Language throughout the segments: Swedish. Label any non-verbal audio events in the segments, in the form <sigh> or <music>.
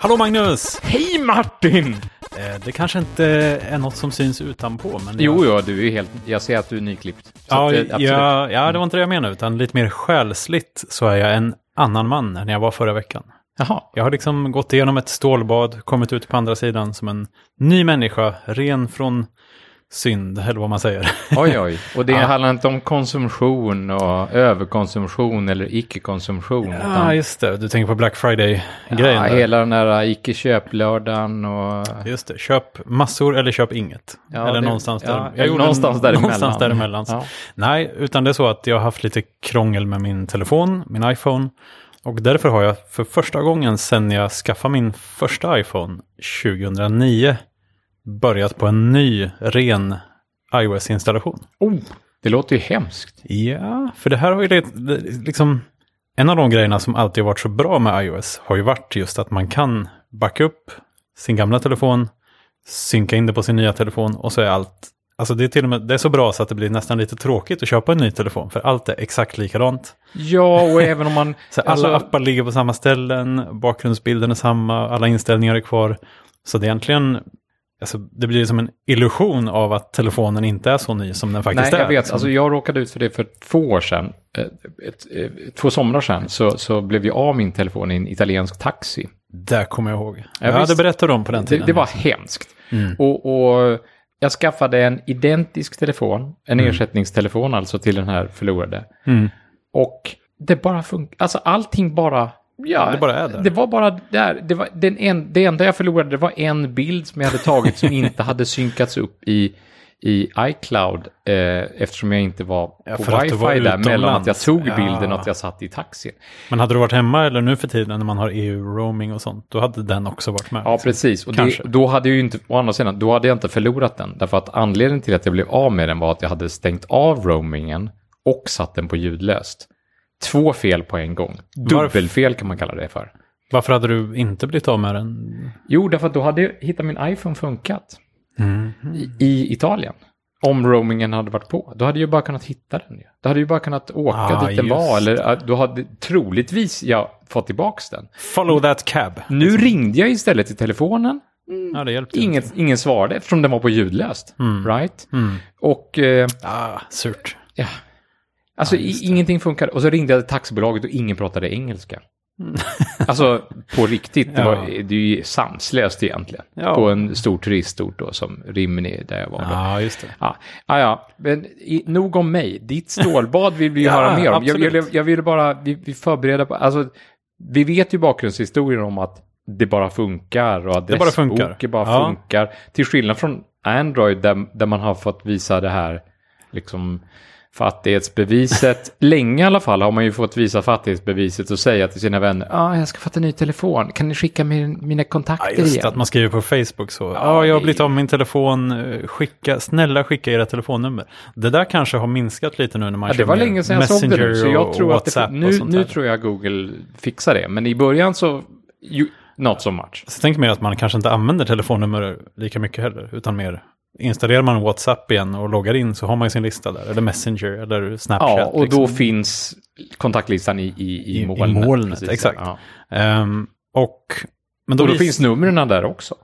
Hallå Magnus! Hej Martin! Eh, det kanske inte är något som syns utanpå, men... Jo, jag... ja, du är helt... Jag ser att du är nyklippt. Ja, att, eh, ja, ja, det var inte det jag menade, utan lite mer själsligt så är jag en annan man än jag var förra veckan. Jaha. Jag har liksom gått igenom ett stålbad, kommit ut på andra sidan som en ny människa, ren från synd, eller vad man säger. <laughs> Oj, oj. Och det Ja. handlar inte om konsumtion och överkonsumtion eller icke-konsumtion. Ja, just det. Du tänker på Black Friday-grejen. ja, där. hela den där icke-köplördagen och... Just det. Köp massor eller köp inget. Ja, eller det- någonstans där. ja, Jag gjorde någonstans däremellan. Någonstans däremellan. Ja. Nej, utan det är så att jag har haft lite krångel med min telefon, min iPhone. Och därför har jag för första gången sedan jag skaffade min första iPhone 2009 börjat på en ny ren iOS-installation. Oh, det låter ju hemskt. Ja, för det här har ju liksom... En av de grejerna som alltid har varit så bra med iOS har ju varit just att man kan backa upp sin gamla telefon, synka in det på sin nya telefon och så är allt... Alltså det är till och med det är så bra så att det blir nästan lite tråkigt att köpa en ny telefon för allt är exakt likadant. Ja, och även om man... <laughs> Så alla alltså, appar ligger på samma ställen, bakgrundsbilden är samma, alla inställningar är kvar. Så det är egentligen... Alltså det blir som en illusion av att telefonen inte är så ny som den faktiskt Nej, är. jag vet. Alltså, jag råkade ut för det för två år sedan. eh, Ett, ett, två somrar sedan så, så blev jag av min telefon i en italiensk taxi. Där kommer jag ihåg. Ja, Ja, visst. det berättade de på den tiden. Det, det var hemskt. Mm. Och, och jag skaffade en identisk telefon, en ersättningstelefon alltså till den här förlorade. Mm. Och det bara funkar, alltså allting bara... Ja, Det bara är där. Det var bara där. Det, var den en, det enda jag förlorade det var en bild som jag hade tagit som <laughs> inte hade synkats upp i, i iCloud eh, eftersom jag inte var Ja, på att du var wifi där mellan att jag tog Ja. bilden och att jag satt i taxin. Men hade du varit hemma eller nu för tiden när man har EU-roaming och sånt, då hade den också varit med. Ja, liksom. precis. Och det, då hade jag ju inte, å andra sidan, då hade jag inte förlorat den. Därför att anledningen till att jag blev av med den var att jag hade stängt av roamingen och satt den på ljudlöst. Två fel på en gång. Dubbelfel kan man kalla det för. Varför hade du inte blivit av med den? Jo, därför att då hade jag hittat min iPhone funkat Mm. i, i Italien. Om roamingen hade varit på. Då hade jag bara kunnat hitta den. Då hade jag bara kunnat åka Ah, dit den var. Eller då hade troligtvis jag fått tillbaks den. Follow that cab. Nu ringde jag istället till telefonen. Ja, det hjälpte inte. Inget, ingen svarade eftersom den var på ljudlöst. Right? Mm. Och eh, Ah, surt. ja, alltså Ja, ingenting funkar. Och så ringde jag taxibolaget och ingen pratade engelska. <laughs> alltså på riktigt, det, Ja. var, det är ju sanslöst egentligen. Ja. På en stor turistort då som Rimini där jag var. Då. Ja, just det. Ja, ja, ja. men i, nog om mig. Ditt stålbad vill vi ju <laughs> Ja, höra mer om. Jag, jag, jag ville bara, vi, vi förbereder på, alltså, vi vet ju bakgrundshistorien om att det bara funkar och Det bara funkar. adressboken bara Ja. funkar. Till skillnad från Android där, där man har fått visa det här, liksom, fattighetsbeviset. <laughs> Länge i alla fall har man ju fått visa fattighetsbeviset och säga till sina vänner, ja, ah, jag ska fatta en ny telefon, kan ni skicka min, mina Ja, kontakter just igen? att man skriver på Facebook så. Ja, Ja, jag har blivit av med min telefon. eh, Skicka, snälla skicka era telefonnummer. Det där kanske har minskat lite nu när man Ja, kör det var länge sedan jag såg det nu, så jag och tror att det, nu, nu tror jag Google fixar det. Men i början så, ju, not so much. Så tänker mer att man kanske inte använder telefonnummer lika mycket heller, utan mer installerar man WhatsApp igen och loggar in så har man sin lista där, eller Messenger eller Snapchat. Ja, och då liksom. finns kontaktlistan i, i, I- i i molnet. molnet, precis. exakt. Ja. Ehm, och, men då, Och då vis- finns numren där också.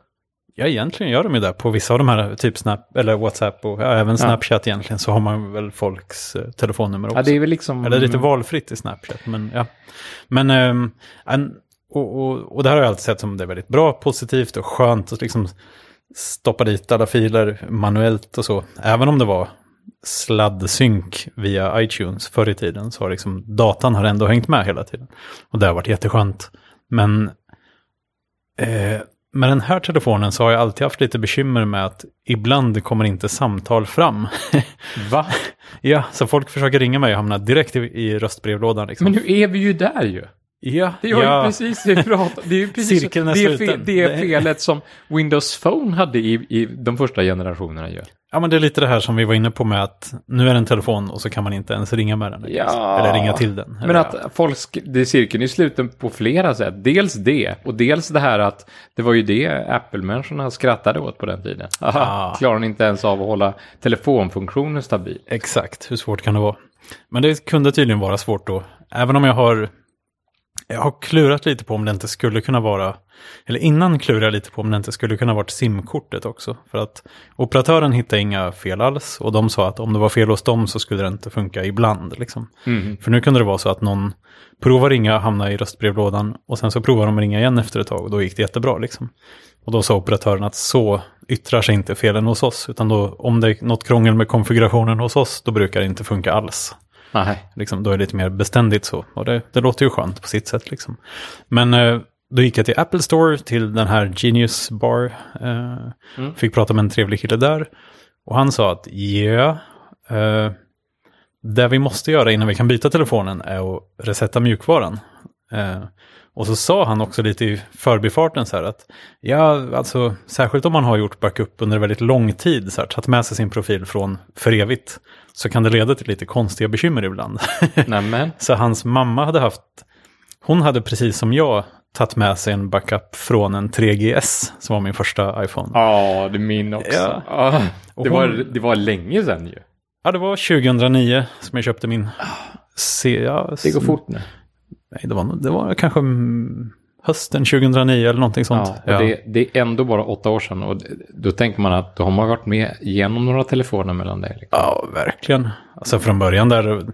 Ja, egentligen gör de ju det. På vissa av de här, typ Snap, eller WhatsApp och ja, även Snapchat egentligen, så har man väl folks eh, telefonnummer också. Ja, det är väl liksom... Eller lite valfritt i Snapchat, men ja. Men, ehm, en, och, och, och det här har jag alltid sett som det är väldigt bra, positivt och skönt att liksom stoppa dit alla filer manuellt och så. Även om det var sladdsynk via iTunes förr i tiden så har liksom datan har ändå hängt med hela tiden. Och det har varit jätteskönt. Men eh, med den här telefonen så har jag alltid haft lite bekymmer med att ibland kommer inte samtal fram. <laughs> Va? ja, så folk försöker ringa mig och hamnar direkt i, i röstbrevlådan. Liksom. Men nu är vi ju där ju. Ja, Det var ja. ju precis det vi <laughs> pratade Det är ju precis Cirkeln är det, fel, det felet som Windows Phone hade i, i de första generationerna ju. ja, men det är lite det här som vi var inne på med att nu är det en telefon och så kan man inte ens ringa med den. Ja. Eller ringa till den. Men att folk, sk- det är cirkeln är sluten på flera sätt. Dels det, och dels det här att det var ju det Apple-människorna skrattade åt på den tiden. Aha, Ah. <laughs> Klarar ni inte ens av att hålla telefonfunktionen stabil? Exakt, hur svårt kan det vara? Men det kunde tydligen vara svårt då. Även om jag har Jag har klurat lite på om det inte skulle kunna vara, eller innan klurade jag lite på om det inte skulle kunna vara simkortet också. För att operatören hittade inga fel alls och de sa att om det var fel hos dem så skulle det inte funka ibland. Liksom. Mm. För nu kunde det vara så att någon provar ringa, hamnar i röstbrevlådan och sen så provar de ringa igen efter ett tag och då gick det jättebra. Liksom. Och då sa operatören att så yttrar sig inte felen hos oss, utan då om det är något krångel med konfigurationen hos oss, då brukar det inte funka alls. Nej. Liksom, då är det lite mer beständigt så. Och det, det låter ju skönt på sitt sätt. Liksom. Men eh, då gick jag till Apple Store, till den här Genius Bar. Eh, Mm. Fick prata med en trevlig kille där. Och han sa att ja, eh, det vi måste göra innan vi kan byta telefonen är att resetta mjukvaran. Eh, och så sa han också lite i förbifarten så här att ja, alltså särskilt om man har gjort backup under väldigt lång tid, så här, tagit med sig sin profil från för evigt, så kan det leda till lite konstiga bekymmer ibland. <laughs> Nämen. Så hans mamma hade haft, hon hade precis som jag tagit med sig en backup från en 3GS som var min första iPhone. Ja, Ja, det är min också. Ja. Ja. Och Det, var, hon- det var länge sedan ju. det var 2009 som jag köpte min. Se, ja, Det går fort nu. Nej, det var, det var kanske hösten 2009 eller någonting sånt. Ja, Det, det är ändå bara åtta år sedan och då tänker man att då har man varit med genom några telefoner mellan dig. Liksom. Ja, verkligen. Alltså från början där,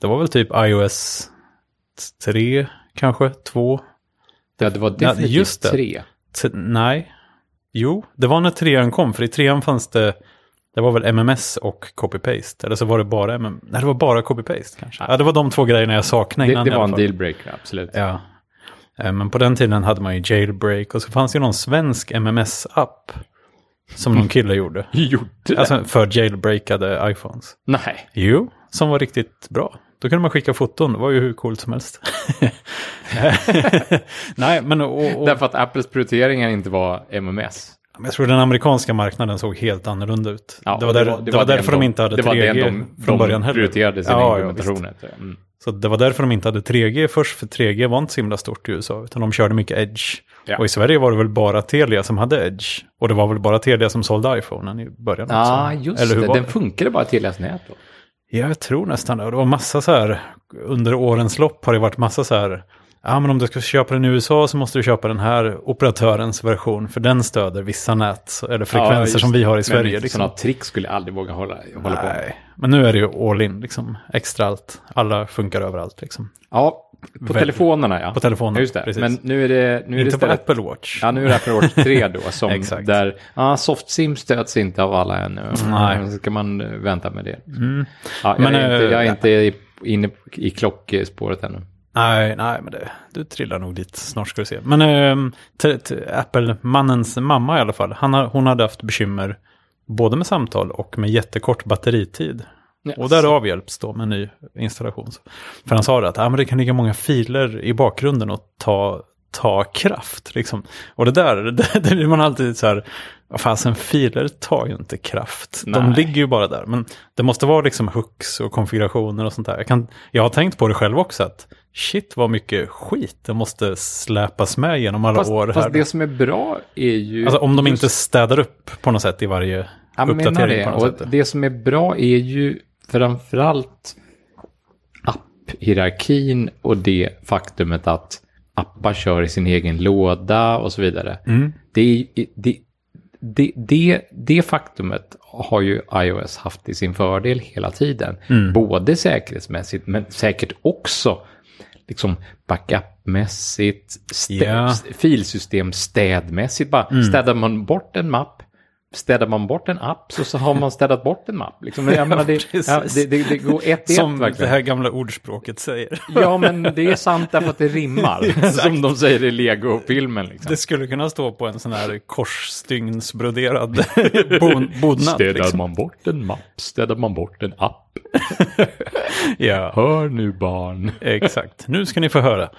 det var väl typ iOS 3, kanske 2. Ja, det var definitivt just det. tre. T- nej. Jo, det var när trean kom, för i trean fanns det, det var väl MMS och copy-paste. Eller så var det bara MM, nej det var bara copy-paste kanske. Ja, det var de två grejerna jag saknade Det, innan det alla var en dealbreaker, absolut. Ja. Eh, Men på den tiden hade man ju jailbreak och så fanns det ju någon svensk MMS-app som någon kille gjorde. <laughs> Gjorde det? Alltså för jailbreakade iPhones. Nej. Jo, som var riktigt bra. Då kunde man skicka foton, det var ju hur coolt som helst. <laughs> <laughs> Nej, men och, och, Därför att Apples prioriteringar inte var MMS. Jag tror den amerikanska marknaden såg helt annorlunda ut. Ja, det var, där, det var, därför den de inte hade det var 3G den de, från de början heller. prioriterade sina Ja, ja, implementationer. till. mm. Så det var därför de inte hade 3G först, för 3G var inte så himla stort i USA, utan de körde mycket Edge. Ja. Och i Sverige var det väl bara Telia som hade Edge. Och det var väl bara Telia som sålde iPhonen i början Ja, också. just Eller hur det. var Den funkade bara deras nät då. Ja, jag tror nästan det. Och det var massa så här, under årens lopp har det varit massa så här, ja men om du ska köpa den i USA så måste du köpa den här operatörens version, för den stöder vissa nät, eller frekvenser just som vi har i Men Sverige. Liksom. Sådana trick skulle jag aldrig våga hålla, hålla på med. Nej, men nu är det ju all in, liksom. Extra allt. Alla funkar överallt, liksom. Ja, på Väl- telefonerna ja. På telefonen, Ja, Just det. precis. Men nu är det... Nu är det Inte på istället- Apple Watch. Ja, nu är det Apple Watch 3 då, <laughs> som Exakt. där, ja, SoftSim stöds inte av alla ännu. Nej. Så ska man eh, vänta med det. Mm. Ja, jag, Men, är inte, eh, jag är inte i- inne i klockspåret ännu. Nej, nej, men det, du trillar nog dit snart ska du se. Men t- Apple-mannens mamma i alla fall, han har, hon hade haft bekymmer både med samtal och med jättekort batteritid. Och där avhjälps då med ny installation. För han sa det att ah, men det kan ligga många filer i bakgrunden och ta, ta kraft. Liksom. Och det där, det, <laughs> det är man alltid så här, fasen filer tar ju inte kraft. De Nej. ligger ju bara där. Men det måste vara liksom hooks och konfigurationer och sånt där. Jag, kan, jag har tänkt på det själv också, att shit vad mycket skit det måste släpas med genom alla Fast, år. här. fast det som är bra är ju... Alltså om de just- inte städar upp på något sätt i varje Jag uppdatering. det. Och sätt. det som är bra är ju framförallt apphierarkin och det faktumet att appar kör i sin egen låda och så vidare. Mm. Det, det, det, det, det faktumet har ju iOS haft i sin fördel hela tiden. Mm. Både säkerhetsmässigt men säkert också liksom backupmässigt, stä- Ja. filsystem städmässigt. Bara Mm. städar man bort en mapp, städar man bort en app så, så har man städat bort en mapp. Liksom, jag <laughs> menar, det, ja, det, det, det går ett i ett Som det verkligen. här gamla ordspråket säger. Ja, men det är sant därför att det rimmar. <laughs> som de säger i Lego-filmen. Liksom. Det skulle kunna stå på en sån här korsstygnsbroderad <laughs> bon, bodnad. Städar Liksom. man bort en mapp, städar man bort en app. Ja, Hör nu barn. exakt. Nu ska ni få höra.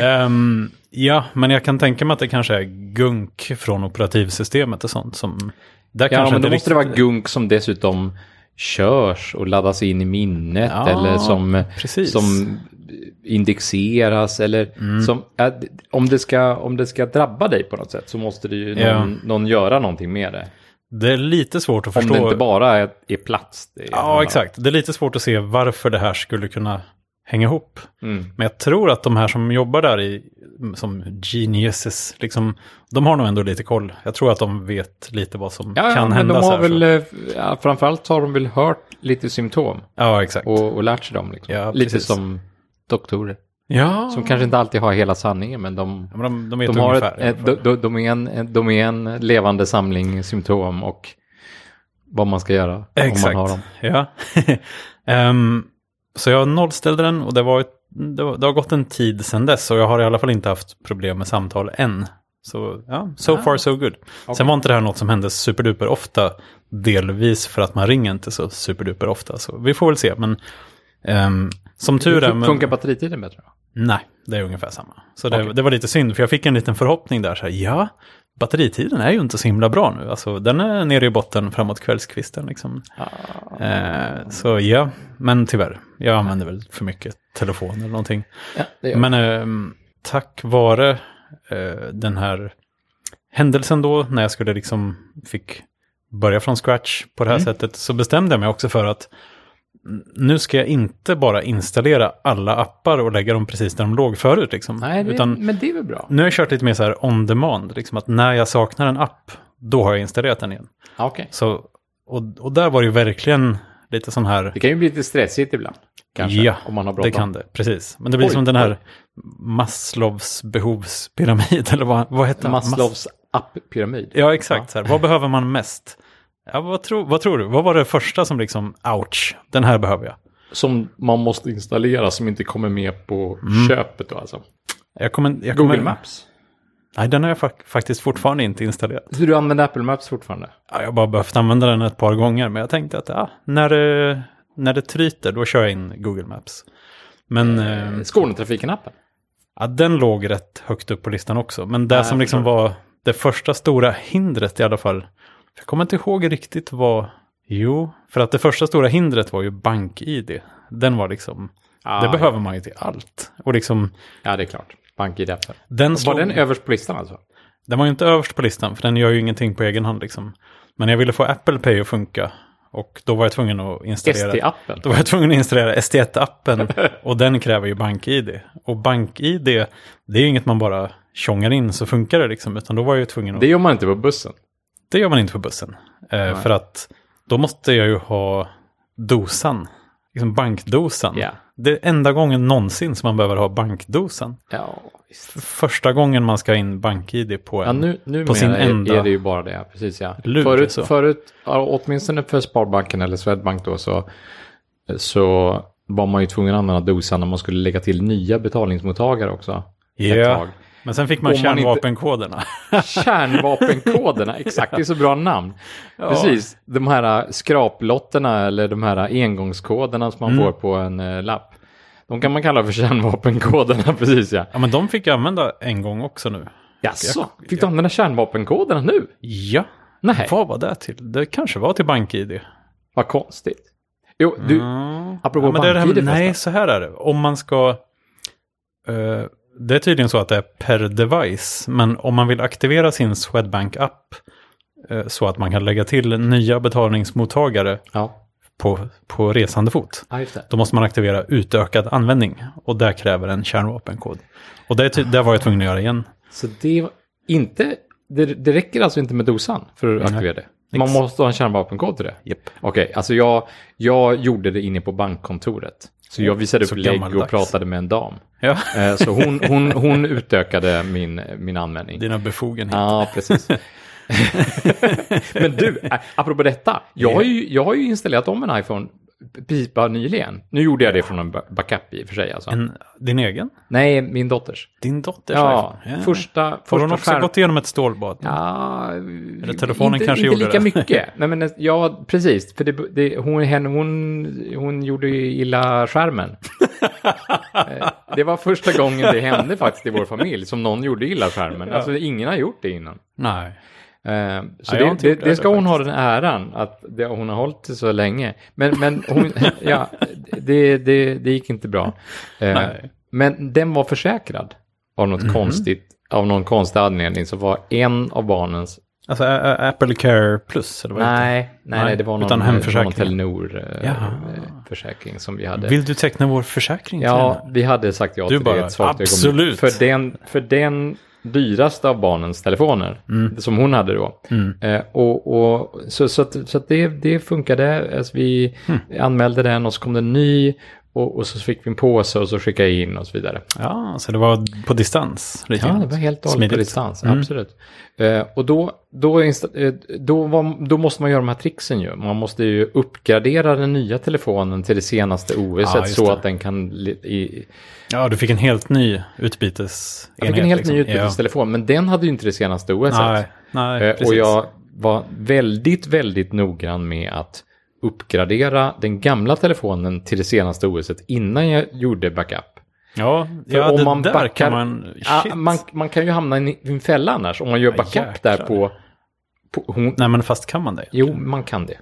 Ehm, ja, men jag kan tänka mig att det kanske är gunk från operativsystemet och sånt som... Där Ja, men då måste det vara gunk som dessutom körs och laddas in i minnet Ja, eller som, precis. som indexeras eller Mm. som, om, det ska, om det ska drabba dig på något sätt så måste det ju Ja. någon, någon göra någonting med det. Det är lite svårt att Om förstå. det inte bara är, är plats. Det är Ja, exakt. Det är lite svårt att se varför det här skulle kunna hänga ihop. Mm. Men jag tror att de här som jobbar där i, som geniuses, liksom, de har nog ändå lite koll. Jag tror att de vet lite vad som Ja, ja, kan men hända. de så har väl, eh, ja, framförallt har de väl hört lite symptom Ja, exakt. och, och lärt sig dem. Liksom. Ja, lite som doktorer. ja, Som kanske inte alltid har hela sanningen, men de, Ja, men de, de de, har ungefär. ett, de, de, är en, de är en levande samling symptom och vad man ska göra Exakt. om man har dem. Ja. <laughs> Ehm, så jag nollställde den och det, var ett, det, var, det har gått en tid sedan dess och jag har i alla fall inte haft problem med samtal än. Så ja, so Ah. far so good. Sen var inte det här något som hände superduper ofta, delvis för att man ringer inte så superduper ofta. Så vi får väl se, men ehm, som tur är... men- Funkar batteritiden bättre? Nej, det är ungefär samma. Så det, Okej. det var lite synd, för jag fick en liten förhoppning där. Så här, ja, batteritiden är ju inte så himla bra nu. Alltså, den är nere i botten framåt kvällskvisten. Liksom. Ah. Eh, så ja, men tyvärr. Jag använder väl för mycket telefon eller någonting. Ja, Men ehm, tack vare eh, den här händelsen då, när jag skulle liksom fick börja från scratch på det här Mm. sättet, så bestämde jag mig också för att nu ska jag inte bara installera alla appar och lägga dem precis där de låg förut. Liksom. Nej, det, Utan men det är väl bra. nu har jag kört lite mer så här on demand, liksom att när jag saknar en app, då har jag installerat den igen. Ja, Okej. Så, och, och där var det ju verkligen lite sån här... Det kan ju bli lite stressigt ibland. Kanske, Ja, om man har Det kan det, precis. Men det blir Oj, som den här Maslows behovspyramid, <laughs> eller vad, vad heter? Maslows app-pyramid. Ja, exakt. Så här. Vad behöver man mest? Ja, vad, tro, vad tror du? Vad var det första som liksom, ouch, den här behöver jag? Som man måste installera som inte kommer med på köpet då alltså. jag kommer, jag Google kommer, Maps. Nej, den har jag fak- faktiskt fortfarande inte installerat. Så du använder Apple Maps fortfarande? Ja, jag har bara behövt använda den ett par gånger, men jag tänkte att ja, när, det, när det tryter, då kör jag in Google Maps. Men eh, Skånetrafiken-appen? ja, den låg rätt högt upp på listan också. Men det Ja, som liksom var det första stora hindret i alla fall. Jag kommer inte ihåg riktigt vad... Jo, för att det första stora hindret var ju bank-id. Den var liksom... Ah, det behöver man ju till allt. Och liksom... Ja, det är klart. BankID-appen. Den, Var slog, den den, överst på listan alltså? var ju inte överst på listan, för den gör ju ingenting på egen hand liksom. Men jag ville få Apple Pay att funka. Och då var jag tvungen att installera... ST-appen? Då var jag tvungen att installera ST1-appen <laughs> och den kräver ju BankID. Och BankID, det är ju inget man bara tjongar in så funkar det liksom. Utan då var jag ju tvungen att... Det gör man inte på bussen. Det gör man inte på bussen. Eh, för att då måste jag ju ha dosan. Liksom bankdosan. Ja. Det är enda gången någonsin som man behöver ha bankdosan. Ja. Första gången man ska ha in BankID på en. Ja, nu, nu på sin är, enda är det ju bara det. Precis, ja. lur, förut, så. förut ja, åtminstone för Sparbanken eller Swedbank då, så, så var man ju tvungen att använda dosan när man skulle lägga till nya betalningsmottagare också. Tag. Men sen fick man man inte- kärnvapenkoderna. <laughs> Kärnvapenkoderna, exakt, det är så bra namn. Precis, de här skraplotterna eller de här engångskoderna som man Mm. får på en eh, lapp. De kan man kalla för kärnvapenkoderna, <laughs> precis ja. ja, men de fick jag använda en gång också nu. Jaså, fick du använda kärnvapenkoderna nu? Ja, Nej, vad var det till? Det kanske var till BankID. vad konstigt. Jo, du, Mm. apropå Ja, men det är det här, BankID Nej, så här är det. Om man ska... eh, det är tydligen så att det är per device. Men om man vill aktivera sin Swedbank-app eh, så att man kan lägga till nya betalningsmottagare Ja, på, på resande fot. ja. Då måste man aktivera utökad användning. Och det kräver en kärnvapenkod. Och det, ty- det var jag tvungen att göra igen. Så det inte, det, det räcker alltså inte med dosan för att aktivera det? Man måste ha en kärnvapenkod till det? Japp. Okej, alltså jag, jag gjorde det inne på bankkontoret. Så jag visade upp lägg och pratade med en dam. Ja, Eh, Så hon, hon, hon utökade min, min användning. dina befogenheter. Ja, precis. <laughs> <laughs> Men du, äh, apropå detta. Jag har, ju, jag har ju installerat om en iPhone bara nyligen. Nu gjorde jag det från en ba- backup i och för sig. Alltså. En, din egen? Nej, min dotters. Din dotters Ja, iPhone? första, Har första hon också skärm- gått igenom ett stålbad? Ja, Eller telefonen inte, kanske inte gjorde lika det. mycket. <laughs> Nej, men, ja, precis. För det, det, hon, henne, hon, hon gjorde ju illa skärmen. Eh, det var första gången det hände faktiskt i vår familj, som någon gjorde illa skärmen. Alltså ingen har gjort det innan. Nej. Eh, så Ja, det, det, det ska hon ha den äran, att det, hon har hållit det så länge. Men, men hon, <laughs> ja, det, det, det gick inte bra. Eh, men den var försäkrad av något konstigt, av någon konstig anledning så var en av barnens Alltså Apple Care Plus, eller vad Nej, nej, nej, det var någon, Utan det var någon hemförsäkring. Telenor-försäkring som vi hade. Vill du teckna vår försäkring Ja, vi hade sagt ja Du till bara, det. absolut. För den, för den dyraste av barnens telefoner, Mm. som hon hade då. Eh, och, och, så så, att, så att det, det funkade. Alltså vi Mm. anmälde den och så kom det en ny. Och, och så fick vi en påse och så skickade jag in och så vidare. Ja, så det var på distans? Ja, det var helt och hållet på distans, Mm. absolut. Eh, och då, då, eh, då, var, då måste man göra de här tricksen ju. Man måste ju uppgradera den nya telefonen till det senaste OS Ja, så det. att den kan... I, Ja, du fick en helt ny utbytesenhet. jag fick en helt liksom. ny utbytestelefon, men den hade ju inte det senaste OS. Nej, nej Eh, och jag var väldigt, väldigt noggrann med att uppgradera den gamla telefonen till det senaste OS innan jag gjorde backup. Ja, För ja om det man där backar, kan man... Ja, Shit. man, man kan ju hamna i en fälla annars om man gör Ja, backup jäklar. där på... på hon, Nej, men fast kan man det? jo, man kan det.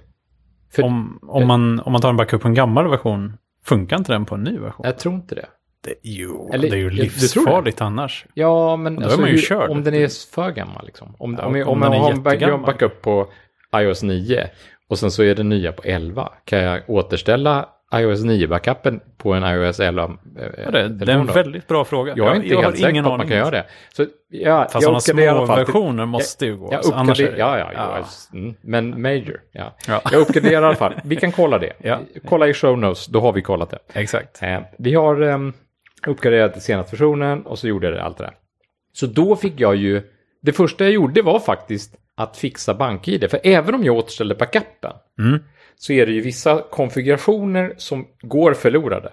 För Om, om, man, om man tar en backup på en gammal version, funkar inte den på en ny version? jag tror inte det. Det, jo, Eller- det är ju ja, livsfarligt annars. Ja, men Då är man ju körd. om den är för gammal liksom. Om, Ja, om, om om jag är har en backup på iOS 9 och sen så är det nya på 11. Kan jag återställa iOS 9-backupen på en iOS 11? eh, Ja, det, det är en då? väldigt bra fråga. Jag är inte har helt säker ingen på att man kan göra det. Så, ja, Fast jag sådana små versioner måste ju gå. Jag alltså, annars är det- ja, ja, ja. ja. Mm, men major, ja. Ja. Jag uppgraderar i alla fall. Vi kan kolla det. <laughs> Ja. Kolla i show notes, då har vi kollat det. Exakt. Eh, vi har eh, uppgraderat till senaste versionen och så gjorde jag det allt det där. Så då fick jag ju, det första jag gjorde var faktiskt att fixa BankID. För även om jag återställde backupen Mm. så är det ju vissa konfigurationer som går förlorade.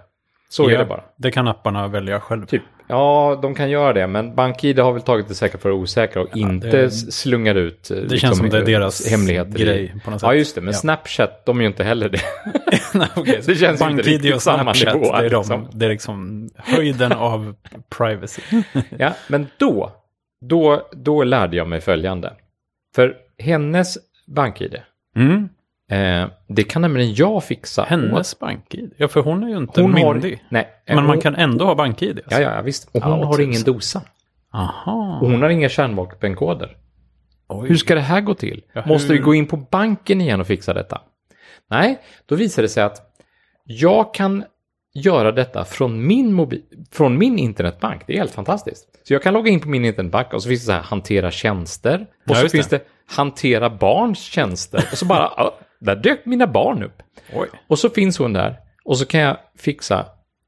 Så är Ja, det bara. Det kan apparna välja själv. Typ, ja, de kan göra det, men BankID har väl tagit det säkra för det osäkra och inte det- s- slungar ut eh, Det känns som det är deras hemligheter. grej på något sätt. Ja, just det, men Ja. Snapchat, de är ju inte heller det. <laughs> <laughs> Nej, så Det känns ju inte BankID riktigt och samma Snapchat, nivå, det, är de, liksom. det är liksom höjden av <laughs> privacy. Ja, men då, då, då lärde jag mig följande. För hennes BankID, Mm. eh, det kan nämligen jag fixa. Hennes BankID? Ja, för hon är ju inte hon har, myndig. nej, Men hon, man kan ändå ha BankID? Alltså. Ja, ja, visst. Och hon Ja, har tusen. ingen dosa. Aha. Och hon har inga kärnvapenkoder. Oj. Hur ska det här gå till? Ja, Måste vi gå in på banken igen och fixa detta? Nej, då visar det sig att jag kan göra detta från min, mobil, från min internetbank. Det är helt fantastiskt. Så jag kan logga in på min internetbank och så finns det så här hantera tjänster. Och Ja, så just finns det. hantera barns tjänster. Och så bara, <laughs> där dök mina barn upp. Oj. Och så finns hon där. Och så kan jag fixa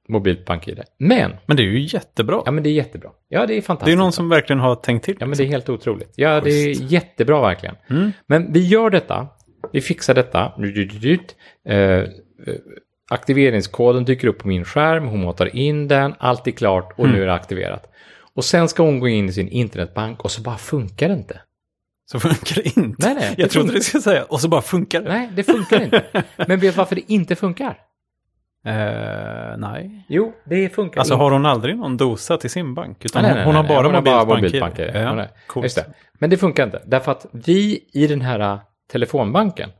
mobilt bank-id. Men, Men det är ju jättebra. ja men det är jättebra. Ja, det är fantastiskt. det är någon som verkligen har tänkt till. Ja, men det är helt otroligt. Ja, det är jättebra verkligen. Mm. Men vi gör detta. Vi fixar detta. Eh, aktiveringskoden dyker upp på min skärm. Hon matar in den. Allt är klart och Mm. nu är det aktiverat. Och sen ska hon gå in i sin internetbank och så bara funkar det inte. Så funkar det inte. Nej, nej, det Jag trodde funkar- du skulle säga, och så bara funkar det. Nej, det funkar inte. <laughs> Men vet du varför det inte funkar? Eh, nej. Jo, det funkar Alltså inte. har hon aldrig någon dosa till sin bank? Utan Nej, nej, nej, hon, har bara hon har bara bank-id. Hon Ja. Just det. Men det funkar inte. Därför att vi i den här telefonbanken,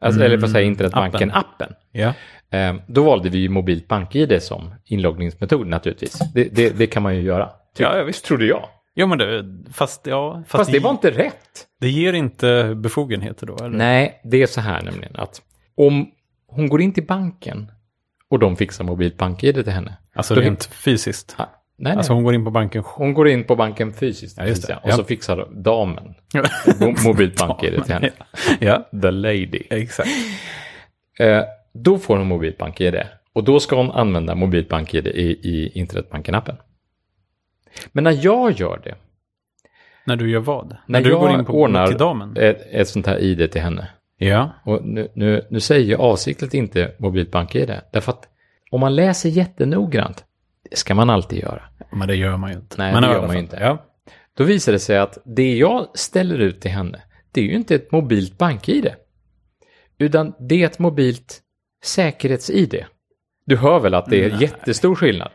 alltså, Mm, eller vad säger jag, internetbanken-appen, Ja. Eh, Då valde vi ju mobilt bank-id som inloggningsmetod naturligtvis. Det, det, det kan man ju göra. Typ, Ja, ja, visst. trodde jag. Jo, men det, fast, ja, fast, Fast det var inte rätt. det ger inte befogenheter då? Eller? Nej, det är så här nämligen att om hon går in till banken och de fixar mobilt bank-id till henne. Alltså Då- rent fysiskt? Nej, Alltså hon går in på banken? Hon går in på banken fysiskt. Ja, just Och Ja. så fixar damen mo- mobilt bank-id till <laughs> henne. Ja, The lady. exakt. Eh, då får hon mobilt bank-id. Och då ska hon använda mobilt bank-id i, i internetbanken-appen. Men när jag gör det, När du gör vad? När När du går in på ordnar- till damen? ett, ett sånt här ID till henne. Ja. Och nu, nu, nu säger jag avsiktligt inte mobilt bank-id. Därför att om man läser jättenoggrant, det ska man alltid göra. Men det gör man ju inte. Nej, men det gör man ju inte. Ja. Då visar det sig att det jag ställer ut till henne, det är ju inte ett mobilt bank-id. Utan det är ett mobilt säkerhets-ID. Du hör väl att det är Nej. jättestor skillnad?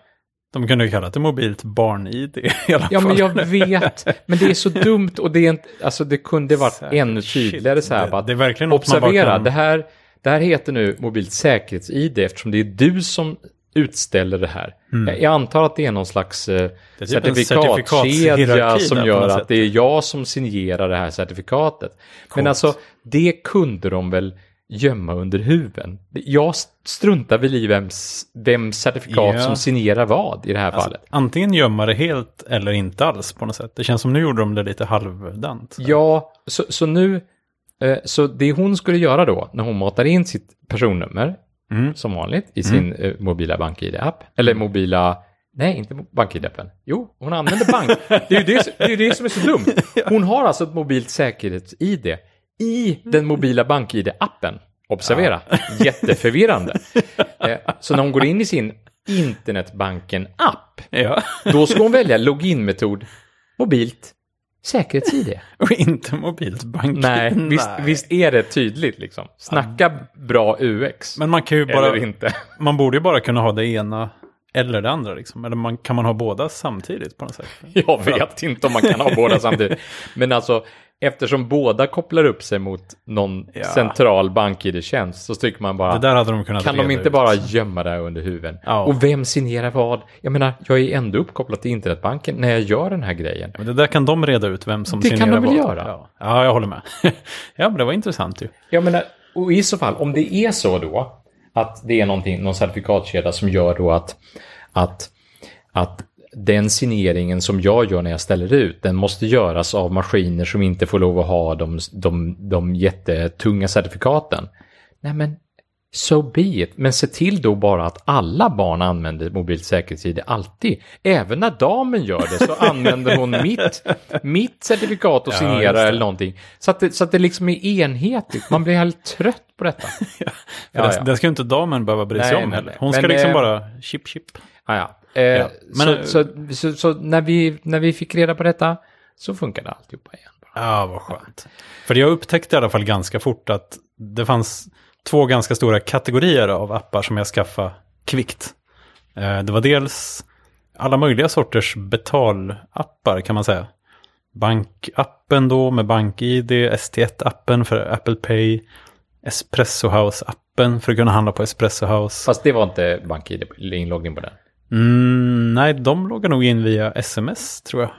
De kunde ju kalla det mobilt barn-id i alla Ja, fall. men jag vet. Men det är så <laughs> dumt och det är inte, alltså det kunde varit Säkert. ännu tydligare så här. Det- bara att det är verkligen något man bara Observera, kan- det, här, det här heter nu mobilt säkerhets-ID eftersom det är du som utställer det här. Jag, jag antar att det är någon slags eh, Mm. Typ certifikatkedja som gör att det är jag som signerar det här certifikatet. Men Coolt. alltså, det kunde de väl gömma under huven. Jag struntar väl i vems, vems certifikat Ja. som signerar vad i det här Alltså, fallet. antingen gömma det helt eller inte alls på något sätt. Det känns som nu gjorde de det lite halvdant. Ja, så, så nu, eh, så det hon skulle göra då när hon matar in sitt personnummer Mm. som vanligt i sin eh, mobila BankID-app, eller mobila, nej inte BankID-appen, jo, hon använder bank, <laughs> det är ju det, det, är det som är så dumt. <laughs> Hon har alltså ett mobilt säkerhets-ID i den mobila BankID-appen. Observera, <laughs> jätteförvirrande. Eh, så när hon går in i sin internetbanken-app, Ja, då ska hon välja loginmetod mobilt säkerhets-ID. <laughs> och inte mobilt bank. Nej, <laughs> visst, visst är det tydligt liksom. Snacka bra UX. Men man kan ju bara, Eller inte. <laughs> man borde ju bara kunna ha det ena eller det andra liksom. Eller man, kan man ha båda samtidigt på något sätt? Jag vet inte om man kan ha båda samtidigt. Men alltså, eftersom båda kopplar upp sig mot någon Ja. central bank-id-tjänst så tycker man bara, Det där hade de kunnat kan de inte ut. bara gömma det här under huven? Ja. Och vem signerar vad? Jag menar, jag är ändå uppkopplad till internetbanken när jag gör den här grejen. Men det där kan de reda ut vem som Det kan signerar de väl vad. göra? Ja. ja, jag håller med. <laughs> ja, men det var intressant ju. Jag menar, och i så fall, om det är så då, att det är någonting, någon certifikatkedja som gör då att, att, att den signeringen som jag gör när jag ställer ut, den måste göras av maskiner som inte får lov att ha de, de, de jättetunga certifikaten. Nej men, so be it. Men se till då bara att alla barn använder mobilt säkerhets-ID alltid. Även när damen gör det så använder hon <laughs> mitt, mitt certifikat och Ja, signerar det. eller någonting. Så att, det, så att det liksom är enhetligt. Man blir helt trött på detta. <laughs> Ja, det, ja. det ska ju inte damen behöva bry sig om heller. Hon ska Men, liksom eh, bara chip chip. Ah, ja. Eh, Ja, men, så, eh, så, så, så när, vi, när vi fick reda på detta så funkade alltihopa igen. Bara. Ja, vad skönt. För jag upptäckte i alla fall ganska fort att det fanns två ganska stora kategorier av appar som jag skaffade kvickt. Eh, Det var dels alla möjliga sorters betalappar kan man säga. Bankappen då med BankID, ST1-appen för Apple Pay, Espresso House-appen för att kunna handla på Espresso House. Fast det var inte BankID inloggning på den. Mm, nej, de loggar nog in via sms tror jag.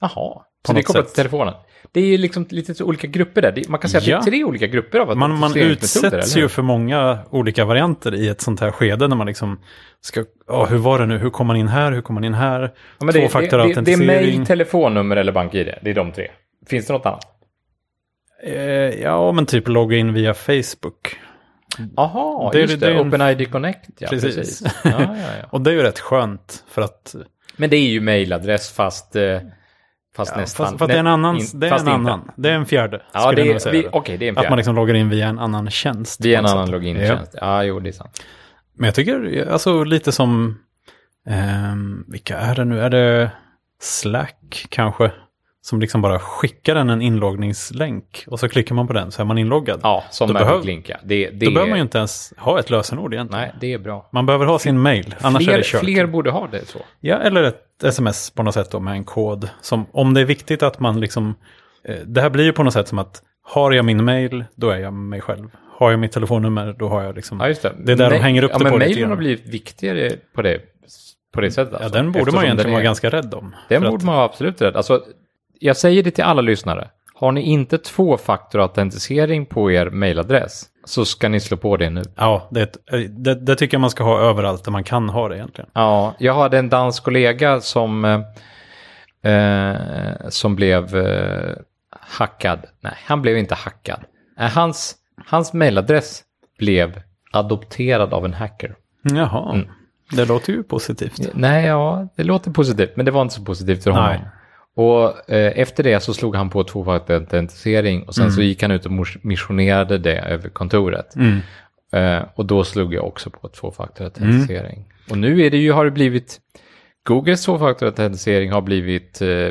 Jaha, På så det är kopplat till telefonen. Det är liksom lite olika grupper där. Man kan säga att Ja. det är tre olika grupper av Man, man autentiseringsmetoder, utsätts ju för många olika varianter i ett sånt här skede när man liksom ska, ja hur var det nu, hur kom man in här, hur kom man in här, Ja, men det, det, det, är tvåfaktorautentisering. mail, telefonnummer eller BankID. Det är de tre. Finns det något annat? Eh, ja, men typ logga in via Facebook. Jaha, Det just det det. en- OpenID Connect, ja. Precis. Precis. <laughs> Ja, ja, ja. Och det är ju rätt skönt för att, Men det är ju mailadress fast, eh, fast nästan. fast, för att det är en annan, in- det är fast en inte. annan, det är en fjärde. Ja, det är, vi- okej, det är en Att man fjärde. liksom loggar in via en annan tjänst. Via en annan logintjänst. Ja. jo, det är sant. Men jag tycker, alltså lite som, ehm, vilka är det nu? Är det Slack kanske? Som liksom bara skickar en en inloggningslänk och så klickar man på den så är man inloggad. Ja, som Då behöv- Link. Ja. Det, det Då är, behöver man ju inte ens ha ett lösenord egentligen. Nej, det är bra. Man behöver ha sin mail, annars är Fler, det kört. fler borde ha det så. Ja, eller ett sms på något sätt då med en kod. Som, om det är viktigt att man liksom, eh, det här blir ju på något sätt som att har jag min mail, då är jag mig själv. Har jag mitt telefonnummer, då har jag liksom, Ja, just det. Det är där de Ma- hänger upp ja, det men på mailen har blivit viktigare på det, på det sättet. ja Alltså. den borde Eftersom man egentligen vara är- ganska rädd om. Den borde att- man vara absolut rädd. Alltså, jag säger det till alla lyssnare. Har ni inte tvåfaktorautentisering på er mailadress så ska ni slå på det nu. Ja, det, det, det tycker jag man ska ha överallt där man kan ha det egentligen. Ja, jag hade en dansk kollega som, eh, eh, som blev eh, hackad. Nej, han blev inte hackad. Eh, hans, hans mailadress blev adopterad av en hacker. Jaha, Mm. det låter ju positivt. Nej, ja, det låter positivt, men det var inte så positivt för honom. Nej. Och eh, efter det så slog han på tvåfaktorautentisering och sen Mm. så gick han ut och missionerade det över kontoret. Mm. Eh, och då slog jag också på tvåfaktorautentisering. Och nu är det ju, har det blivit, Googles tvåfaktorautentisering har blivit eh,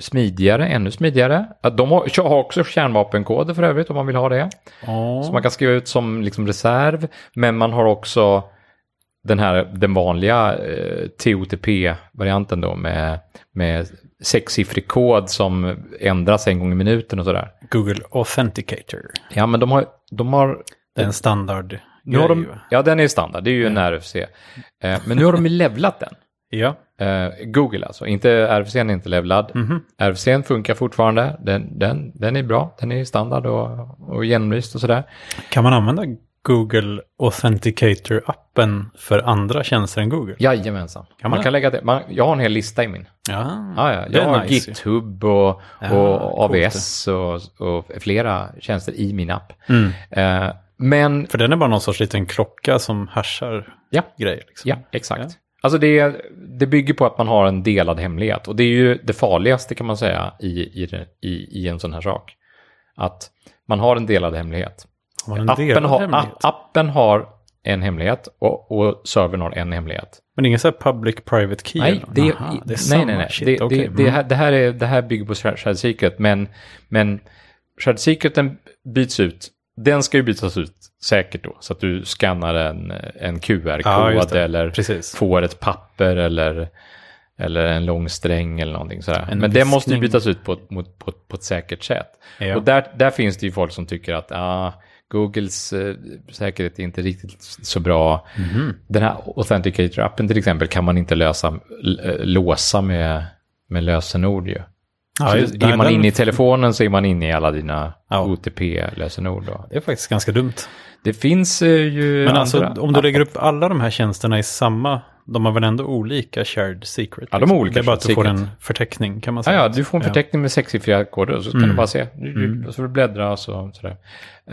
smidigare, ännu smidigare. De har, har också kärnvapenkoder för övrigt om man vill ha det. Ja. Som man kan skriva ut som liksom reserv. Men man har också den här den vanliga eh, TOTP-varianten då med, med sexsiffrig kod som ändras en gång i minuten och sådär. Google Authenticator. Ja, men de har, de har Det är en standard Nu har de, ja, den är standard. Det är ju en RFC. Eh, men nu har de ju levlat den. <laughs> Ja. Eh, Google alltså. Inte RFC är inte levlad. Mhm. RFC funkar fortfarande. Den, den, den är bra. Den är standard och, och genomlyst och sådär. Kan man använda Google Authenticator-appen för andra tjänster än Google? Jajamensan. Kan man man kan lägga det. Man, jag har en hel lista i min. Ja, Ja, ja. Jag har nice. GitHub och, Ja, och AVS och, och flera tjänster i min app. Mm. Eh, men, För den är bara någon sorts liten klocka som hashar ja, grejer. Liksom. ja, exakt. Alltså det, det bygger på att man har en delad hemlighet. Och det är ju det farligaste kan man säga i, i, i, i en sån här sak. Att man har en delad hemlighet. Har Appen har, app, appen har en hemlighet och, och servern har en hemlighet. Men ingen så här public private key? Nej, det, Aha, det är nej, samma nej, nej. shit, det, okej. det, det, Mm. här, det, här är, det här bygger på Shared Secret, men, men Shared Secreten byts ut. Den ska ju bytas ut säkert då, så att du skannar en, en Ja, QR-kod det. eller Precis. får ett papper eller, eller en lång sträng eller någonting sådär. En Men det måste ju bytas ut på, på, ett- på ett säkert sätt. Ja. Och där, där finns det ju folk som tycker att ah, Googles eh, säkerhet är inte riktigt så bra. Mhm. Den här Authenticator-appen till exempel kan man inte lösa, eh, låsa med, med lösenord ju. Ja, just- är man inne i telefonen så är man inne i alla dina Ja. OTP-lösenord. Då. Det är faktiskt ganska dumt. Det finns eh, ju Men alltså andra om du lägger upp alla de här tjänsterna i samma, de har väl ändå olika shared secret? liksom? Ja, de har olika Det är bara att du shared får secret. en förteckning kan man Ja, säga. ja, du får en förteckning med sexsiffriga koder och så kan Mm. du bara se. Du, Mm. så du bläddra och så, sådär. Eh,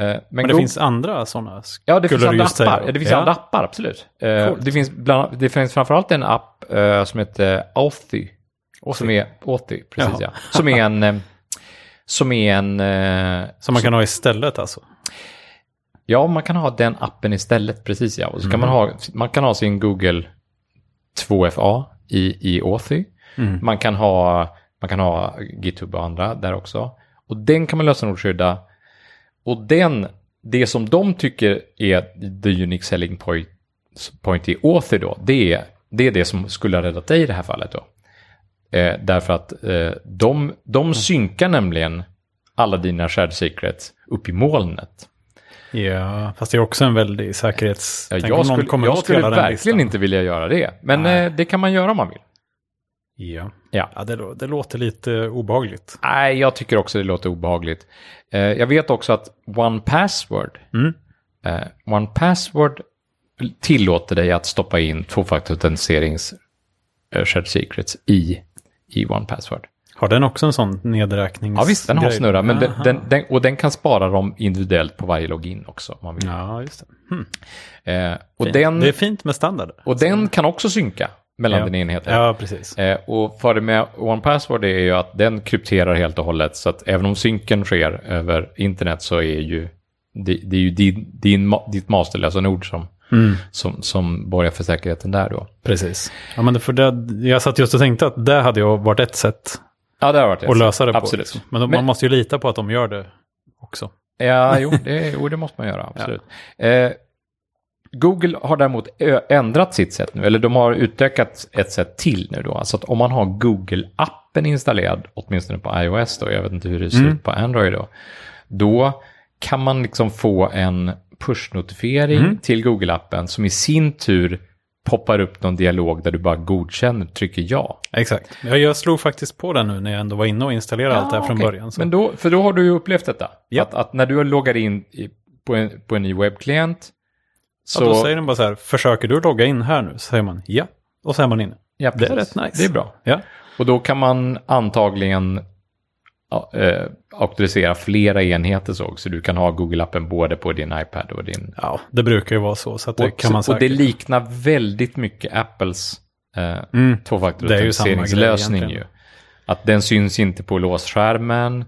men Men det finns andra sådana? Ja, det finns andra säga. appar. Ja, det finns Ja. andra appar, absolut. Eh, Coolt. det, finns bland, det finns framförallt en app som heter Authy. Som är, Authy, precis Jaha. ja. Som är en... Som är en... Som man kan ha istället alltså? Ja, man kan ha den appen istället, precis ja. Och så kan man ha, man kan ha sin Google 2FA i, i Authy. Mm. Man kan ha, man kan ha GitHub och andra där också. Och den kan man lösenordsskydda. Och den, det som de tycker är the unique selling point, point i Authy då, det är, det är det som skulle ha räddat dig i det här fallet då. Eh, därför att eh, de, de synkar nämligen alla dina shared secrets upp i molnet. Ja, fast det är också en väldig säkerhets... Ja, jag skulle, jag att skulle verkligen inte vilja göra det. Men Nej. eh, det kan man göra om man vill. Ja, Ja. ja det, det låter lite obehagligt. Nej, jag tycker också det låter obehagligt. Eh, jag vet också att One Password, Mm. eh, One Password tillåter dig att stoppa in tvåfaktorautentiserings shared secrets i, i One Password. Har den också en sån nedräknings... Ja visst, den har snurra, men den, Aha. den, den, och den kan spara dem individuellt på varje login också. Om man vill. Ja, just det. Hmm. Eh, och Fint. den, Det är fint med standarder. och den kan också synka mellan ja. dina enheter. Ja, precis. Eh, och fördelen med One Password är ju att den krypterar helt och hållet. Så att även om synken sker över internet så är ju det, det är ju din, din, ditt masterlösenord som, Mm. som, som borgar för säkerheten där då. Precis. Ja, men för det, jag satt just och tänkte att det hade ju varit ett sätt Ja, det har varit det. att lösa det på. Absolut. liksom. Men, Men- man måste ju lita på att de gör det också. Ja, jo, det, jo, det måste man göra, absolut. Eh, Google har däremot ändrat sitt sätt nu, eller de har utökat ett sätt till nu då. Alltså att om man har Google-appen installerad, åtminstone på iOS då, jag vet inte hur det ser Mm. ut på Android då, då kan man liksom få en push-notifiering Mm. till Google-appen som i sin tur poppar upp någon dialog där du bara godkänner, trycker ja. Exakt. Jag, jag slog faktiskt på den nu när jag ändå var inne och installerade allt det här från okej. början. Så. Men då, för då har du ju upplevt detta. Ja. Att, att när du loggar in i, på, en, på en ny webbklient så... ja, då säger den bara så här, försöker du logga in här nu? Så säger man ja, och så är man inne. ja, det är rätt nice. Det är bra. Ja, Och då kan man antagligen ja, eh, auktorisera flera enheter så, så du kan ha Google-appen både på din iPad och din... ja det brukar ju vara så. Så det och, kan man och det liknar väldigt mycket Apples eh, Mm. är ju Att den syns inte på låsskärmen.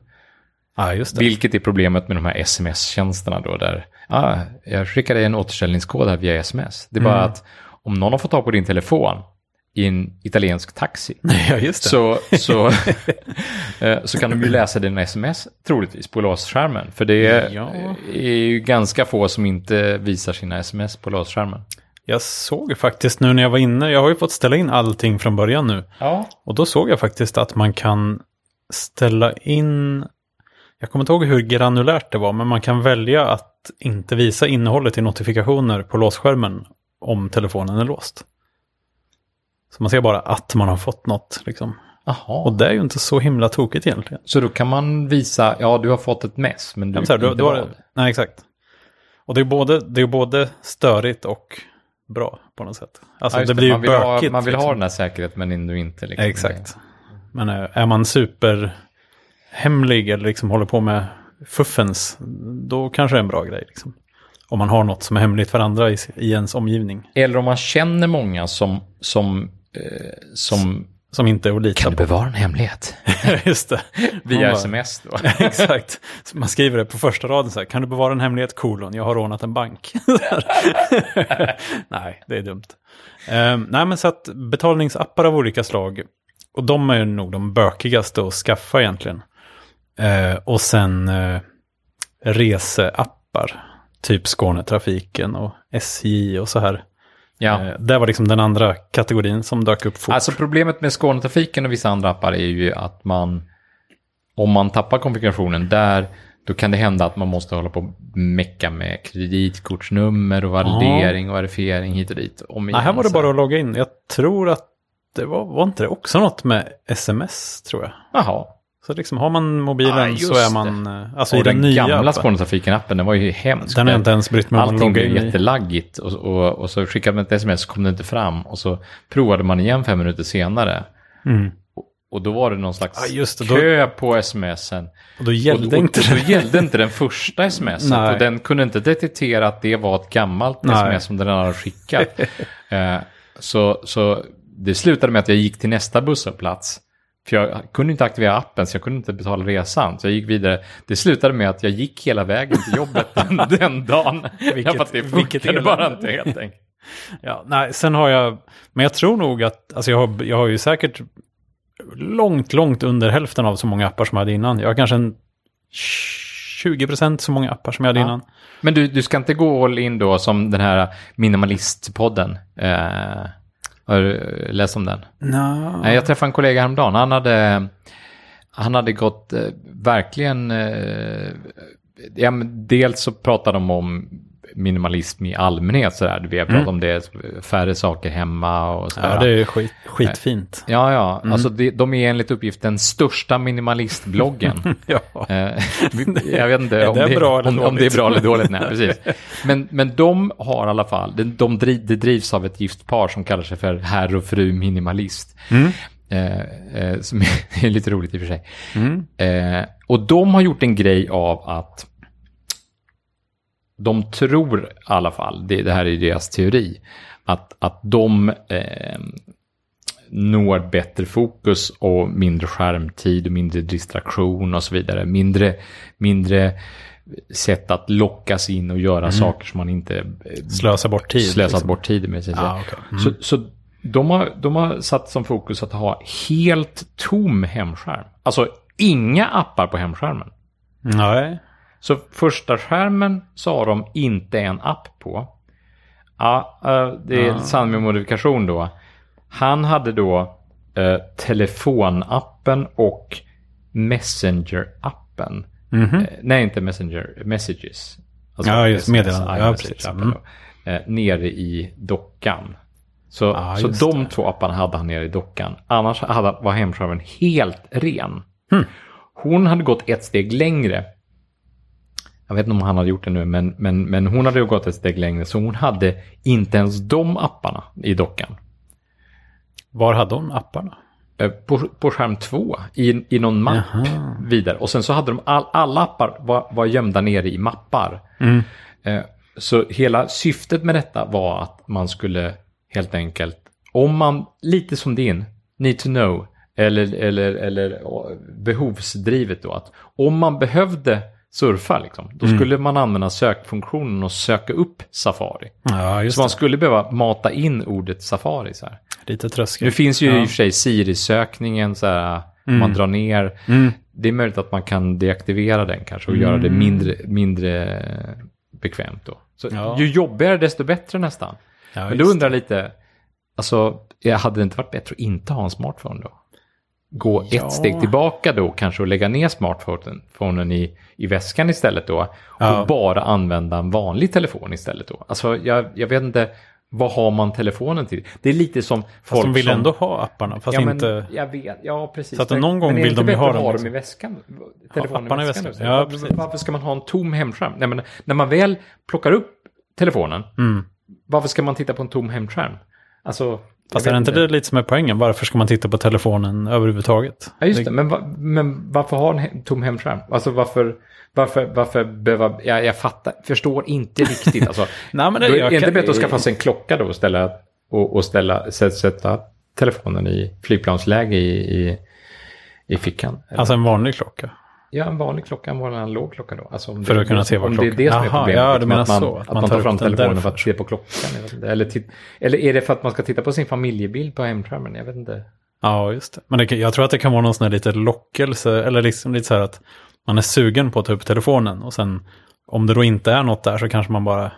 Det. Vilket är problemet med de här sms-tjänsterna då där, ah, jag skickar dig en återställningskod här via sms. Det är bara Mm. att om någon har fått tag på din telefon i en italiensk taxi <laughs> ja, just det. så, så, <laughs> eh, så kan de ju läsa dina sms troligtvis på låsskärmen. För det är, Ja. är ju ganska få som inte visar sina sms på låsskärmen. Jag såg faktiskt nu när jag var inne, jag har ju fått ställa in allting från början nu. Ja. Och då såg jag faktiskt att man kan ställa in, jag kommer inte ihåg hur granulärt det var, men man kan välja att att inte visa innehållet i notifikationer på låsskärmen om telefonen är låst. Så man ser bara att man har fått något. Liksom. Jaha. Och det är ju inte så himla tokigt egentligen. Så då kan man visa, ja du har fått ett mess, men du då, inte är vad. det, nej, exakt. Och det är, både, det är både störigt och bra på något sätt. Alltså Ja, det blir ju man vill, ha, bökigt. man vill ha liksom. den här säkerheten men ändå inte. Liksom. Exakt. Men eh, är man superhemlig eller liksom håller på med fuffens, då kanske det är en bra grej. Liksom. Om man har något som är hemligt för andra i, i ens omgivning. Eller om man känner många som, som, som Som inte är att lita på. bevara en hemlighet? <laughs> Just det. Via sms då. <laughs> Exakt. Så man skriver det på första raden så här. Kan du bevara en hemlighet? Kolon. Jag har rånat en bank. <laughs> nej, det är dumt. Ehm, nej, men så att betalningsappar av olika slag. Och de är nog de bökigaste att skaffa egentligen. Eh, och sen eh, reseappar. Typ Skånetrafiken och SJ och så här. Ja. Eh, det var liksom den andra kategorin som dök upp fort. Alltså problemet med Skånetrafiken och vissa andra appar är ju att man, om man tappar konfigurationen där, då kan det hända att man måste hålla på och mecka med kreditkortsnummer och validering och verifiering hit och dit. Om Nej, här var det bara att logga in. Jag tror att det var, var inte det också något med sms, tror jag. Jaha. Så liksom har man mobilen Ah, så är man, eh, alltså och i den, den, nya gamla appen. Skånetrafiken-appen, den var ju hemsk. Den har jag inte ens brytt mig om att Allting logga blev jättelaggigt och, och, och så skickade man ett sms så kom det inte fram och så provade man igen fem minuter senare. Mm. Och då var det någon slags just det, då- kö på smsen. Och då gällde och, och, inte och då det. gällde inte den första smset. Nej. Och den kunde inte detektera att det var ett gammalt Nej. sms som den hade skickat. <laughs> eh, så, så det slutade med att jag gick till nästa busshållplats. För jag kunde inte aktivera appen så jag kunde inte betala resan. Så jag gick vidare. Det slutade med att jag gick hela vägen till jobbet <laughs> den, den dagen. Vilket- att det funkade bara inte helt enkelt. Ja, nej, sen har jag, men jag tror nog att, alltså jag har, jag har ju säkert långt, långt under hälften av så många appar som jag hade innan. Jag har kanske en 20% så många appar som jag hade Ja. innan. Men du, du ska inte gå all in då som den här minimalistpodden. Eh, har du läst om den? No. Nej, jag träffade en kollega häromdagen. Han hade, han hade gått eh, verkligen... Eh, ja, men dels så pratade de om minimalism i allmänhet. Sådär. Vi har pratat om det, färre saker hemma och sådär. Ja, det är skit, skitfint. Ja, ja. Alltså det, de är enligt uppgift den största minimalistbloggen. <laughs> Ja. Eh, jag vet inte om det det, bra om, om det är bra eller dåligt. Nej, precis. Men, men de har i alla fall, de, de driv, det drivs av ett gift par som kallar sig för herr och fru minimalist. Mm. Eh, eh, som <laughs> är lite roligt i och för sig. Mm. Eh, och de har gjort en grej av att de tror i alla fall, det, det här är deras teori, att, att de eh, når bättre fokus och mindre skärmtid och mindre distraktion och så vidare. Mindre, mindre sätt att lockas in och göra saker som man inte eh, Slösa bort tid. slösat liksom. bort tid med. Säga. Ja, okej. Mm. så, så de, har, de har satt som fokus att ha helt tom hemskärm. Alltså inga appar på hemskärmen. Nej. Så första skärmen har de inte en app på. Ja, eh, det är Ah. sann med modifikation då. Han hade då eh, telefonappen och Messenger-appen. Mhm. Eh, nej, inte Messenger, Messages. Alltså Ja, just meddelanden. Ja, precis. appen Mm. då. Eh, nere i dockan. Så, Ja, så de det. två apparna hade han nere i dockan. Annars hade, var hemskärmen helt ren. Hmm. Hon hade gått ett steg längre. Jag vet inte om han hade gjort det nu, men, men, men hon hade ju gått ett steg längre. Så hon hade inte ens de apparna i dockan. Var hade hon apparna? Eh, På, på skärm två, i, i någon mapp Jaha. vidare. Och sen så hade de all, alla appar var, var gömda nere i mappar. Mm. Eh, Så hela syftet med detta var att man skulle helt enkelt, om man, lite som din, need to know, eller, eller, eller ja, behovsdrivet då, att om man behövde surfa, liksom, då Mm. skulle man använda sökfunktionen och söka upp Safari. Ja, Så man skulle behöva mata in ordet Safari så här. Lite Nu tröskigt. finns ju Ja. i och för sig Siri-sökningen, så här, Mm. man drar ner. Mm. Det är möjligt att man kan deaktivera den kanske och göra det Mm. mindre, mindre bekvämt då. Så Ja. ju jobbigare desto bättre nästan. Men då undrar lite, alltså, hade det inte varit bättre att inte ha en smartphone då? Gå Ja. ett steg tillbaka då kanske och lägga ner smartphonen i, i väskan istället då. Och Ja. bara använda en vanlig telefon istället då. Alltså jag, jag vet inte, vad har man telefonen till? Det är lite som Fast folk de vill som... ändå ha apparna, fast ja, men, inte... Jag vet, ja precis. Så att Men- någon gång men vill de ju ha dem att liksom. i väskan? Telefonen apparna i i väskan? väskan. nu? Ja, varför, precis. varför ska man ha en tom hemskärm? Nej, men när man väl plockar upp telefonen, Mm. varför ska man titta på en tom hemskärm? Alltså, Fast är det inte det lite som är poängen? Varför ska man titta på telefonen överhuvudtaget? Ja, just det. Men, men varför ha en tom hemskärm? Alltså varför, varför, varför behöva... Jag, jag fattar, förstår inte riktigt. Alltså, <laughs> Nej, men det, då är det inte bättre att skaffa sig en klocka då och ställa, och, och ställa, sä- sätta telefonen i flygplansläge i, i, i fickan? Eller? Alltså en vanlig klocka. Ja, en vanlig klocka, en vanlig analog klocka då. Alltså om För det, att kunna se vad Om det är klockan- det som är Jaha, problemet. ja, du menar att man, så, Att, man tar fram upp den telefonen för att se på klockan. Eller, titt, eller är det för att man ska titta på sin familjebild på hemskärmen? Jag vet inte. Ja, just det. Men det, jag tror att det kan vara någon sån här lite lockelse, eller liksom lite så här att man är sugen på att ta upp telefonen och sen om det då inte är något där så kanske man bara,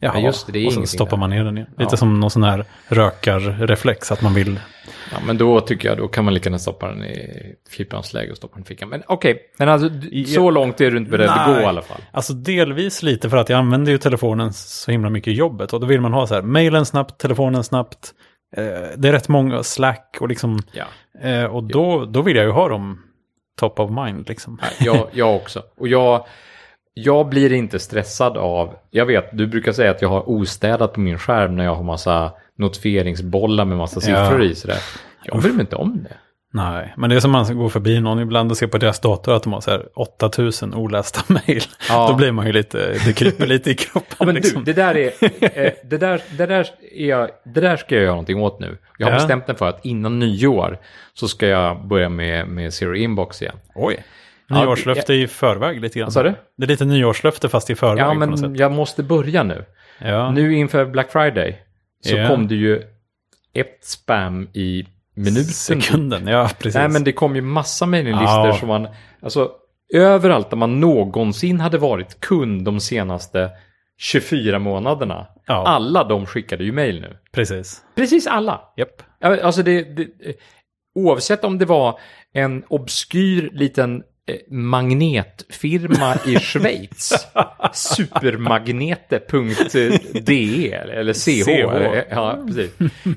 jaha, Ja, just det, det är och ingenting stoppar man ner den igen. Lite Ja. som någon sån här rökarreflex, att man vill, Ja, men då tycker jag då kan man lika gärna stoppa den i flygplansläge och stoppa den i fickan. Men okej, men alltså så långt är du inte beredd att gå i alla fall. alltså delvis lite för att jag använder ju telefonen så himla mycket i jobbet och då vill man ha så här, mailen snabbt, telefonen snabbt, eh, det är rätt många, Slack och liksom, Ja, eh, och då, då vill jag ju ha dem top of mind liksom. jag, jag också. Och jag, jag blir inte stressad av, jag vet, du brukar säga att jag har ostädat på min skärm när jag har massa notifieringsbollar med massa siffror Ja. i sådär. Jag bryr mig inte om det. Nej, men det är som man går förbi någon ibland och ser på deras dator att de har så här 8000 olästa <laughs> mejl. Ja. Då blir man ju lite, det kryper lite i <laughs> kroppen. Ja, men liksom. du, det där, är, eh, det, där, det, där är jag, det där ska jag göra någonting åt nu. Jag har Ja. bestämt mig för att innan nyår så ska jag börja med, med Zero Inbox igen. Oj. Ja, Nyårslöfte i förväg lite grann. Vad sa du? Det är lite nyårslöfte fast i förväg Ja, men jag måste börja nu. Ja. Nu inför Black Friday så Ja. kom det ju ett spam i minuten. Sekunden, ja precis. Nej, men det kom ju massa mejlinglistor Ja. som man, alltså överallt där man någonsin hade varit kund de senaste 24 månaderna. Ja. Alla de skickade ju mejl nu. Precis. Precis alla. Ja, Alltså det, det, oavsett om det var en obskyr liten magnetfirma i <laughs> Schweiz. Supermagnete.de eller CH. CH. Eller, ja, precis.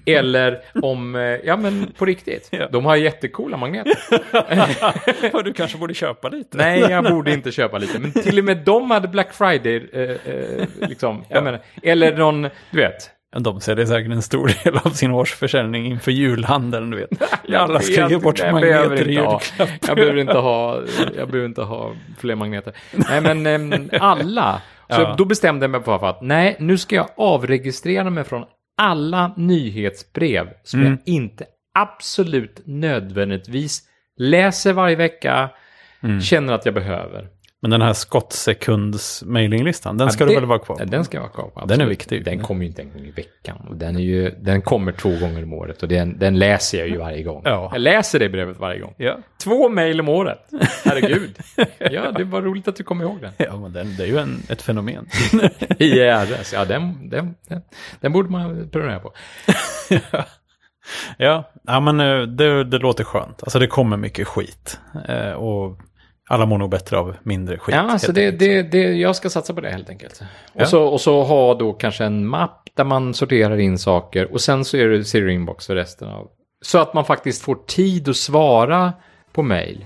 Eller om, eh, ja men på riktigt. Ja. De har jättecoola magneter. <laughs> Ja, du kanske borde köpa lite. Nej, jag borde inte köpa lite. Men till och med de hade Black Friday, eh, eh, liksom. Jag menar, eller någon, du vet. De säljer säkert en stor del av sin årsförsäljning inför julhandeln, du vet. <laughs> Alla ska ge bort behöver magneter i julklapp. Jag behöver inte ha, jag behöver inte ha fler magneter. Nej, men em, alla. <laughs> Så Ja. då bestämde jag mig för att nej, nu ska jag avregistrera mig från alla nyhetsbrev som Mm. jag inte absolut nödvändigtvis läser varje vecka, Mm. känner att jag behöver. Men den här skottsekunds mailinglistan, den ska Ja, du det- väl vara kvar på? Den ska vara kvar. på, Den är absolut. viktig. Den kommer ju inte en gång i veckan. Den, är ju, den kommer två gånger om året och den, den läser jag ju varje gång. Ja. Jag läser det brevet varje gång. Ja. Två mejl om året. Herregud. <laughs> ja, det var roligt att du kom ihåg den. Ja, men den, det är ju en, ett fenomen. <laughs> IRS, ja den, den, den, den borde man prenumerera på. <laughs> ja, ja, men eh, det, det låter skönt. Alltså det kommer mycket skit. Eh, och alla mår nog bättre av mindre skit. Ja, alltså det, det, det, jag ska satsa på det helt enkelt. Och, Ja. så, och så ha då kanske en mapp där man sorterar in saker och sen så är det Zero Inbox för resten av. Så att man faktiskt får tid att svara på mejl.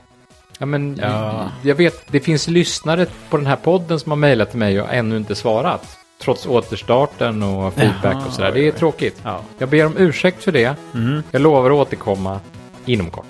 Ja, men Ja. jag vet, det finns lyssnare på den här podden som har mejlat till mig och ännu inte svarat. Trots återstarten och feedback Jaha, och sådär. Det är tråkigt. Ja. Jag ber om ursäkt för det. Mm. Jag lovar att återkomma inom kort.